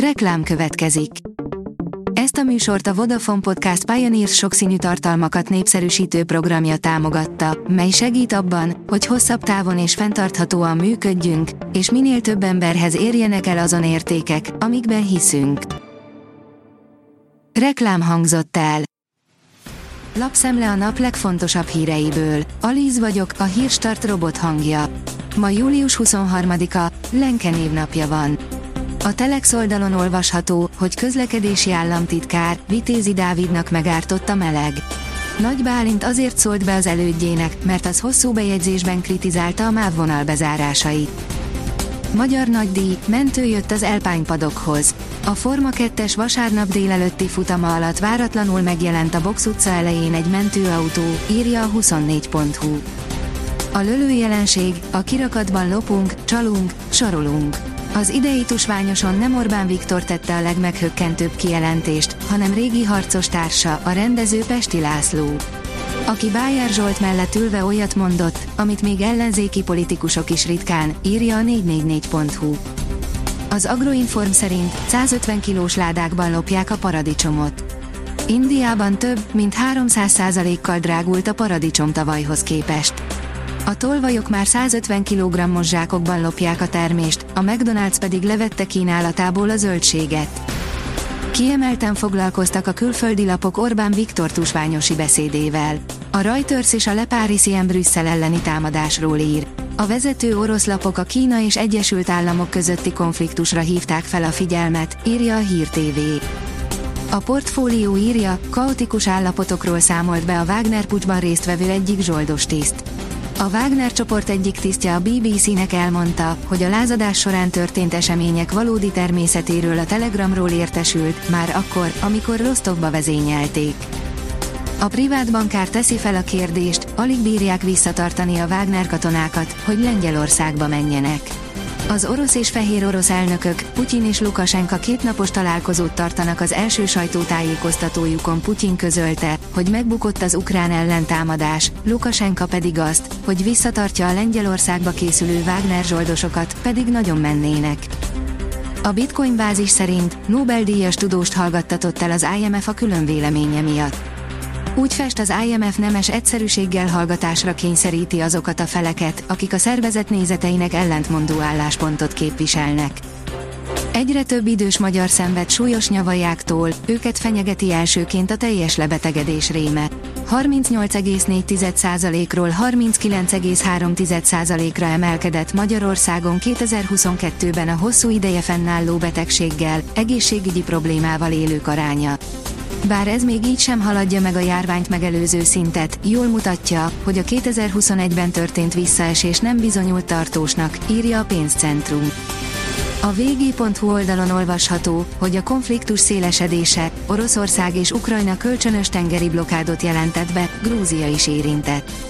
Reklám következik. Ezt a műsort a Vodafone Podcast Pioneers sokszínű tartalmakat népszerűsítő programja támogatta, mely segít abban, hogy hosszabb távon és fenntarthatóan működjünk, és minél több emberhez érjenek el azon értékek, amikben hiszünk. Reklám hangzott el. Lapszemle a nap legfontosabb híreiből. Alíz vagyok, a hírstart robot hangja. Ma július 23-a, Lenke névnapja van. A Telex oldalon olvasható, hogy közlekedési államtitkár Vitézi Dávidnak megártott a meleg. Nagy Bálint azért szólt be az elődjének, mert az hosszú bejegyzésben kritizálta a MÁV vonal bezárásait. Magyar nagydíj, mentő jött az Elpánypadokhoz. A Forma 2-es vasárnap délelőtti futama alatt váratlanul megjelent a Box utca elején egy mentőautó, írja a 24.hu. A lölő jelenség, a kirakatban lopunk, csalunk, sorolunk. Az idei tusványoson nem Orbán Viktor tette a legmeghökkentőbb kijelentést, hanem régi harcos társa, a rendező Pesti László. Aki Bájár Zsolt mellett ülve olyat mondott, amit még ellenzéki politikusok is ritkán, írja a 444.hu. Az Agroinform szerint 150 kilós ládákban lopják a paradicsomot. Indiában több, mint 300%-kal drágult a paradicsom tavalyhoz képest. A tolvajok már 150 kg-os zsákokban lopják a termést, a McDonald's pedig levette kínálatából a zöldséget. Kiemelten foglalkoztak a külföldi lapok Orbán Viktor tusványosi beszédével. A Reuters és a Le Parisien Brüsszel elleni támadásról ír. A vezető orosz lapok a Kína és Egyesült Államok közötti konfliktusra hívták fel a figyelmet, írja a Hír TV. A portfólió írja, kaotikus állapotokról számolt be a Wagner pucsban résztvevő egyik zsoldos tiszt. A Wagner csoport egyik tisztje a BBC-nek elmondta, hogy a lázadás során történt események valódi természetéről a Telegramról értesült, már akkor, amikor Rostovba vezényelték. A privát bankár teszi fel a kérdést, alig bírják visszatartani a Wagner katonákat, hogy Lengyelországba menjenek. Az orosz és fehér orosz elnökök, Putyin és Lukasenka kétnapos találkozót tartanak az első sajtótájékoztatójukon Putyin közölte, hogy megbukott az ukrán ellentámadás, Lukasenka pedig azt, hogy visszatartja a Lengyelországba készülő Wagner zsoldosokat, pedig nagyon mennének. A Bitcoin bázis szerint Nobel-díjas tudóst hallgattatott el az IMF a külön véleménye miatt. Úgy fest az IMF nemes egyszerűséggel hallgatásra kényszeríti azokat a feleket, akik a szervezet nézeteinek ellentmondó álláspontot képviselnek. Egyre több idős magyar szenved súlyos nyavajáktól, őket fenyegeti elsőként a teljes lebetegedés réme. 38,4%-ról 39,3%-ra emelkedett Magyarországon 2022-ben a hosszú ideje fennálló betegséggel, egészségügyi problémával élők aránya. Bár ez még így sem haladja meg a járványt megelőző szintet, jól mutatja, hogy a 2021-ben történt visszaesés nem bizonyult tartósnak, írja a pénzcentrum. A vg.hu oldalon olvasható, hogy a konfliktus szélesedése, Oroszország és Ukrajna kölcsönös tengeri blokádot jelentett be, Grúzia is érintett.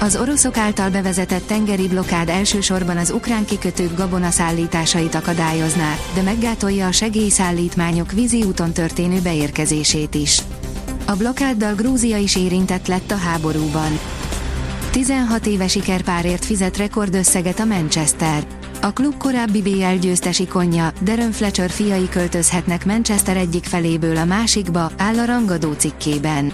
Az oroszok által bevezetett tengeri blokád elsősorban az ukrán kikötők gabonaszállításait akadályozná, de meggátolja a segélyszállítmányok vízi úton történő beérkezését is. A blokáddal Grúzia is érintett lett a háborúban. 16 éve sikerpárért fizet rekordösszeget a Manchester. A klub korábbi BL győztes ikonja, Darren Fletcher fiai költözhetnek Manchester egyik feléből a másikba, áll a rangadó cikkében.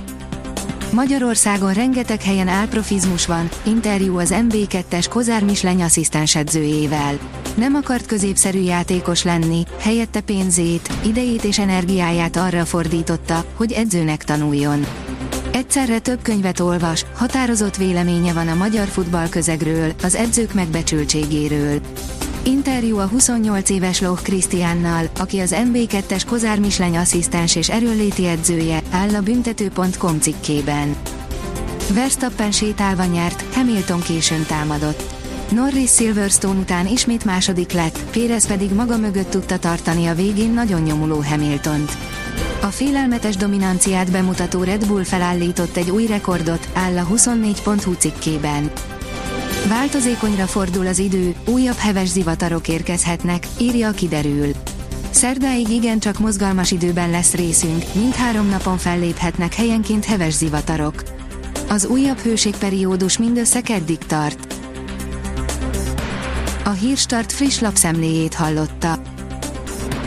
Magyarországon rengeteg helyen álprofizmus van, interjú az MB2-es Kozár Misleny asszisztensedzőjével. Nem akart középszerű játékos lenni, helyette pénzét, idejét és energiáját arra fordította, hogy edzőnek tanuljon. Egyszerre több könyvet olvas, határozott véleménye van a magyar futball közegről, az edzők megbecsültségéről. Interjú a 28 éves Loh Krisztiánnal, aki az MB2-es Kozár Misleny asszisztens és erőléti edzője, áll a büntető.com cikkében. Verstappen sétálva nyert, Hamilton későn támadott. Norris Silverstone után ismét második lett, Pérez pedig maga mögött tudta tartani a végén nagyon nyomuló Hamiltont. A félelmetes dominanciát bemutató Red Bull felállított egy új rekordot, áll a 24.hu cikkében. Változékonyra fordul az idő, újabb heves zivatarok érkezhetnek, írja a kiderül. Szerdáig igencsak mozgalmas időben lesz részünk, mindhárom napon felléphetnek helyenként heves zivatarok. Az újabb hőségperiódus mindössze keddig tart. A Hírstart friss lapszemléjét hallotta.